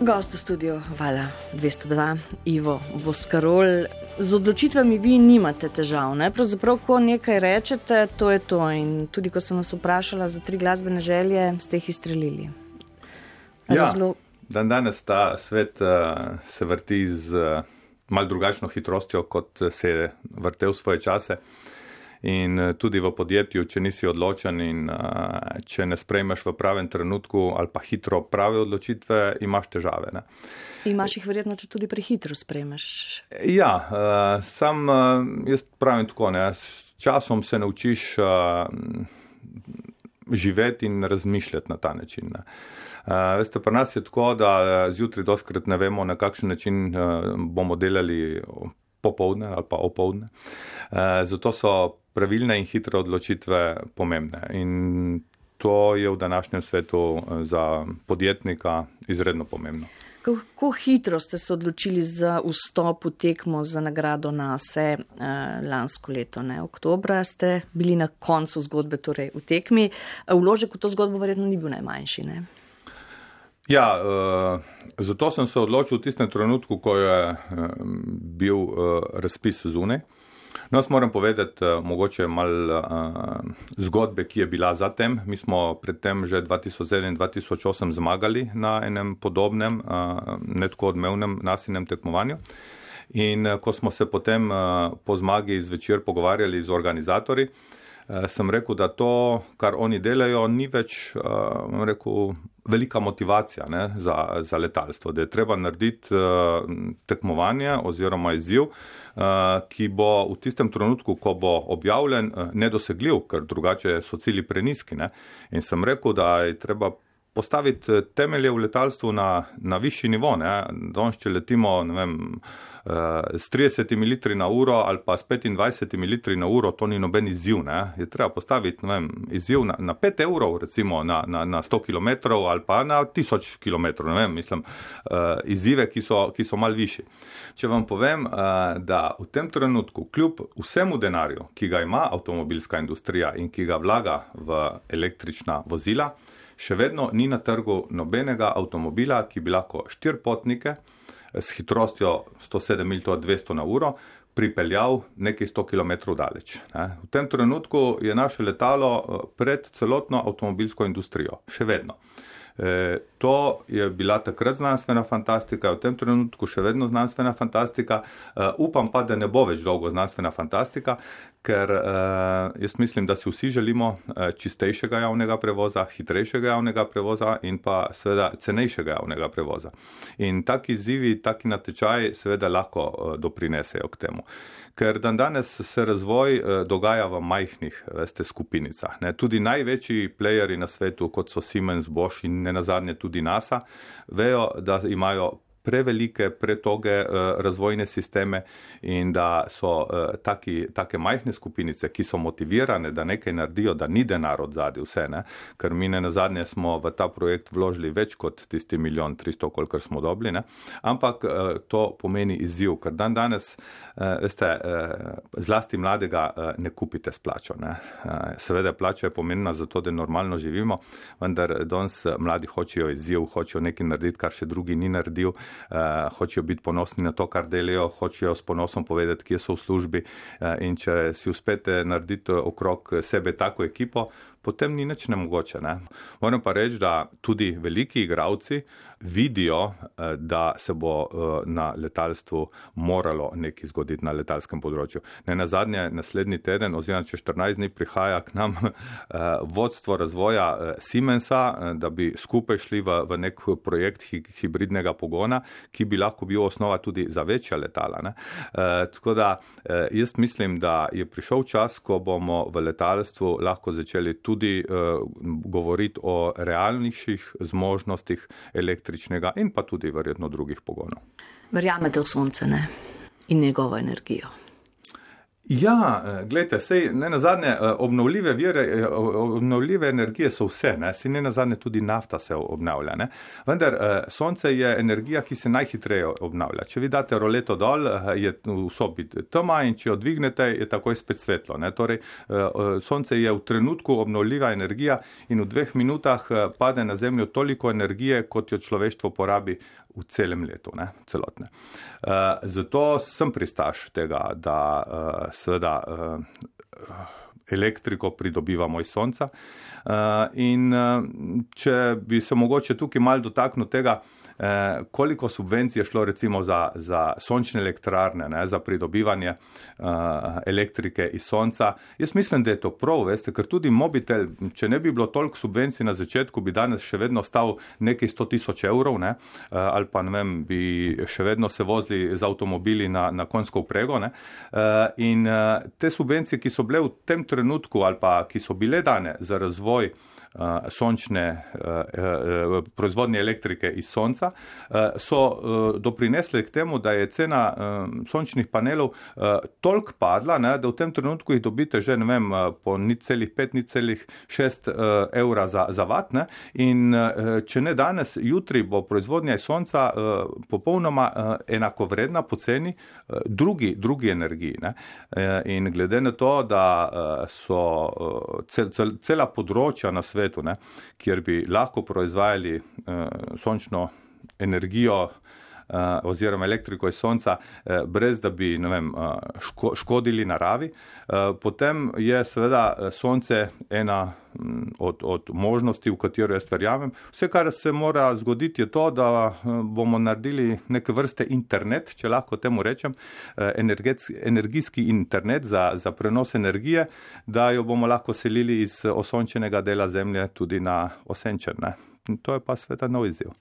Gost v studiu Vala 202, Ivo Boskarol. Z odločitvami vi nimate težav, ne? Pravzaprav, ko nekaj rečete, to je to. In tudi, ko sem vas vprašala za tri glasbene želje, ste jih izstrelili. Razlo... Ja, dan danes ta svet uh, se vrti z uh, mal drugačno hitrostjo, kot se je vrtel svoje čase. In eh, tudi v podjetju, če nisi odločen in uh, če ne sprejmeš v pravem trenutku ali pa hitro prave odločitve, imaš težave. Ne. Imaš jih verjetno, če tudi prehitro sprejmeš. Ja, uh, sam jaz pravim tako, ne, s časom se naučiš živeti in razmišljati na ta način. Ne. Veste, pri nas je tako, da zjutraj doskrat ne vemo, na kakšen način bomo delali popovdne ali pa opovdne. Uh, zato so pravilne in hitre odločitve pomembne. In to je v današnjem svetu eh, za podjetnika izredno pomembno. Kako hitro ste se odločili za vstop v tekmo za nagrado NASE eh, lansko leto? Ne? Oktobra ste bili na koncu zgodbe, torej v tekmi. Eh, vložek v to zgodbo verjetno ni bil najmanjši. Ne? Ja, uh, zato sem se odločil v tistem trenutku, ko je bil uh, razpis zunaj. No, jaz moram povedati uh, mogoče mal uh, zgodbe, ki je bila zatem. Mi smo predtem že 2007-2008 zmagali na enem podobnem, uh, netko odmevnem nasilnem tekmovanju. In ko smo se potem po zmagi zvečer pogovarjali z organizatorji, sem rekel, da to, kar oni delajo, ni več rekel, velika motivacija ne, za, za letalstvo, da je treba narediti uh, tekmovanje oziroma izziv, uh, ki bo v tistem trenutku, ko bo objavljen, uh, nedosegljiv, ker drugače so cili preniski. Ne. In sem rekel, da je treba postaviti temelje v letalstvu na, na višji nivo. Danes, če letimo, vem, Eh, s 30 litri na uro ali pa s 25 litri na uro, to ni noben izziv. Ne? Je treba postaviti vem, izziv na, na 5 evrov, recimo na, na, na 100 km ali pa na 1000 km. Vem, mislim, uh, izzive, ki so, ki so mal višji. Če vam povem, da v tem trenutku, kljub vsemu denarju, ki ga ima avtomobilska industrija in ki ga vlaga v električna vozila, še vedno ni na trgu nobenega avtomobila, ki bi lahko štirpotnike, s hitrostjo 107 mil, to je 200 na uro, pripeljal nekaj 100 km daleč. Ne. V tem trenutku je naše letalo eh, pred celotno avtomobilsko industrijo, še vedno. E, to je bila takrat znanstvena fantastika, v tem trenutku še vedno znanstvena fantastika. E, upam pa, da ne bo več dolgo znanstvena fantastika, ker e, jaz mislim, da si vsi želimo čistejšega javnega prevoza, hitrejšega javnega prevoza in pa seveda cenejšega javnega prevoza. In taki izzivi, taki natečaji seveda lahko doprinesejo k temu ker dan danes se razvoj dogaja v majhnih veste, skupinicah. Ne. Tudi največji plejeri na svetu, kot so Siemens, Bosch in ne nazadnje tudi NASA, vejo, da imajo prevelike, pretoge uh, razvojne sisteme in da so uh, taki, take majhne skupinice, ki so motivirane, da nekaj naredijo, da ni denar od zadnje vse, ne? ker mi ne na zadnje smo v ta projekt vložili več kot tisti milijon tristo, kolikor smo dobili, ne? ampak uh, to pomeni izziv, ker dan danes, uh, zlasti mladega ne kupite s plačo. Ne? Seveda plača je pomembna zato, da normalno živimo, vendar danes mladi hočejo izziv, hočejo nekaj narediti, kar še drugi ni naredil uh, hočejo biti ponosni na to, kar delajo, hočejo s ponosom povedati, kje so v službi. Uh, in če si uspete narediti okrog sebe tako ekipo, potem ni nič nemogoče. Ne? Moram pa reči, da tudi veliki igravci vidijo, eh, da se bo eh, na letalstvu moralo nekaj zgoditi na letalskem področju. Ne na zadnje, naslednji teden oziroma če 14 dni prihaja k nam eh, vodstvo razvoja Siemensa, da bi skupaj šli v, v nek projekt hibridnega pogona, ki bi lahko bil osnova tudi za večja letala. Ne? Tako da jaz mislim, da je prišel čas, ko bomo v letalstvu lahko začeli tudi govoriti o realnejših zmožnostih električnega in pa tudi verjetno drugih pogonov. Verjamete v sonce ne? in njegovo energijo? Ja, eh, gledajte, sej ne na zadnje, eh, obnovljive vire, eh, obnovljive energije so vse, ne, sej ne na zadnje tudi nafta se obnavlja, ne. Vendar sonce je energija, ki se najhitreje obnavlja. Če vi date roleto dol, je v sobi tema in če jo dvignete, je takoj spet svetlo. Torej, sonce je v trenutku obnovljiva energija in v dveh minutah pade na zemljo toliko energije, kot jo človeštvo porabi v celem letu, ne, celotne. Zato sem pristaš tega, da seveda elektriko pridobivamo iz sonca. In če bi se mogoče tukaj mal dotaknil tega, Eh, koliko subvencij je šlo recimo za, za sončne elektrarne, ne, za pridobivanje elektrike iz sonca. Jaz mislim, da je to prav, veste, ker tudi mobitel, če ne bi bilo toliko subvencij na začetku, bi danes še vedno stal nekaj 100 tisoč evrov, ne, ali pa ne vem, bi še vedno se vozili z avtomobili na, na konjsko uprego. Ne, in te subvencije, ki so bile v tem trenutku ali pa ki so bile dane za razvoj sončne proizvodnje elektrike iz sonca, so doprinesle k temu, da je cena sončnih panelov toliko padla, ne, da v tem trenutku jih dobite že, ne vem, po ni celih pet, ni celih šest evra za, za vat. Ne, in če ne danes, jutri bo proizvodnja iz sonca popolnoma enakovredna po ceni drugi, drugi energiji. Ne. In glede na to, da so cel, cel, cela področja na svetu, ne, kjer bi lahko proizvajali uh, sončno energijo oziroma elektriko iz sonca, uh, brez da bi vem, uh, ško, škodili naravi. Uh, potem je seveda sonce ena od, od možnosti, v katero jaz verjamem. Vse, kar se mora zgoditi, je to, da bomo naredili neke vrste internet, če lahko temu rečem, energijski internet za, za prenos energije, da jo bomo lahko selili iz osončenega dela zemlje tudi na osenčene. To je pa sveta nov izziv.